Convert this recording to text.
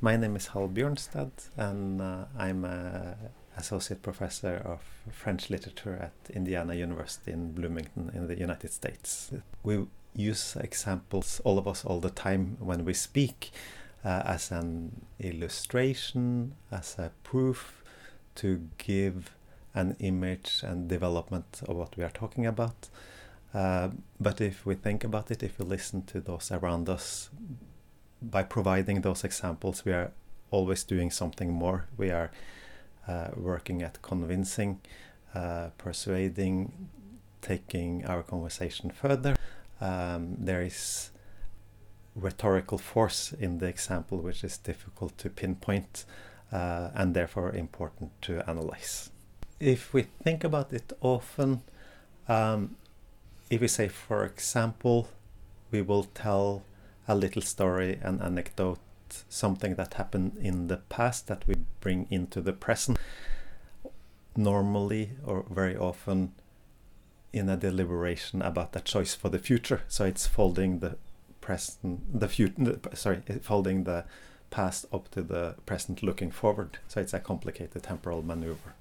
My name is Hall Bjørnstad, and uh, I'm an associate professor of French literature at Indiana University in Bloomington in the United States. We use examples, all of us, all the time when we speak, uh, as an illustration, as a proof to give an image and development of what we are talking about. Uh, but if we think about it, if we listen to those around us, by providing those examples, we are always doing something more. We are uh, working at convincing, uh, persuading, taking our conversation further. Um, there is rhetorical force in the example, which is difficult to pinpoint uh, and therefore important to analyze. If we think about it often, um, if we say, for example, we will tell a little story, an anecdote, something that happened in the past that we bring into the present, normally or very often in a deliberation about a choice for the future. So it's folding the present, the future, sorry, folding the past up to the present looking forward. So it's a complicated temporal maneuver.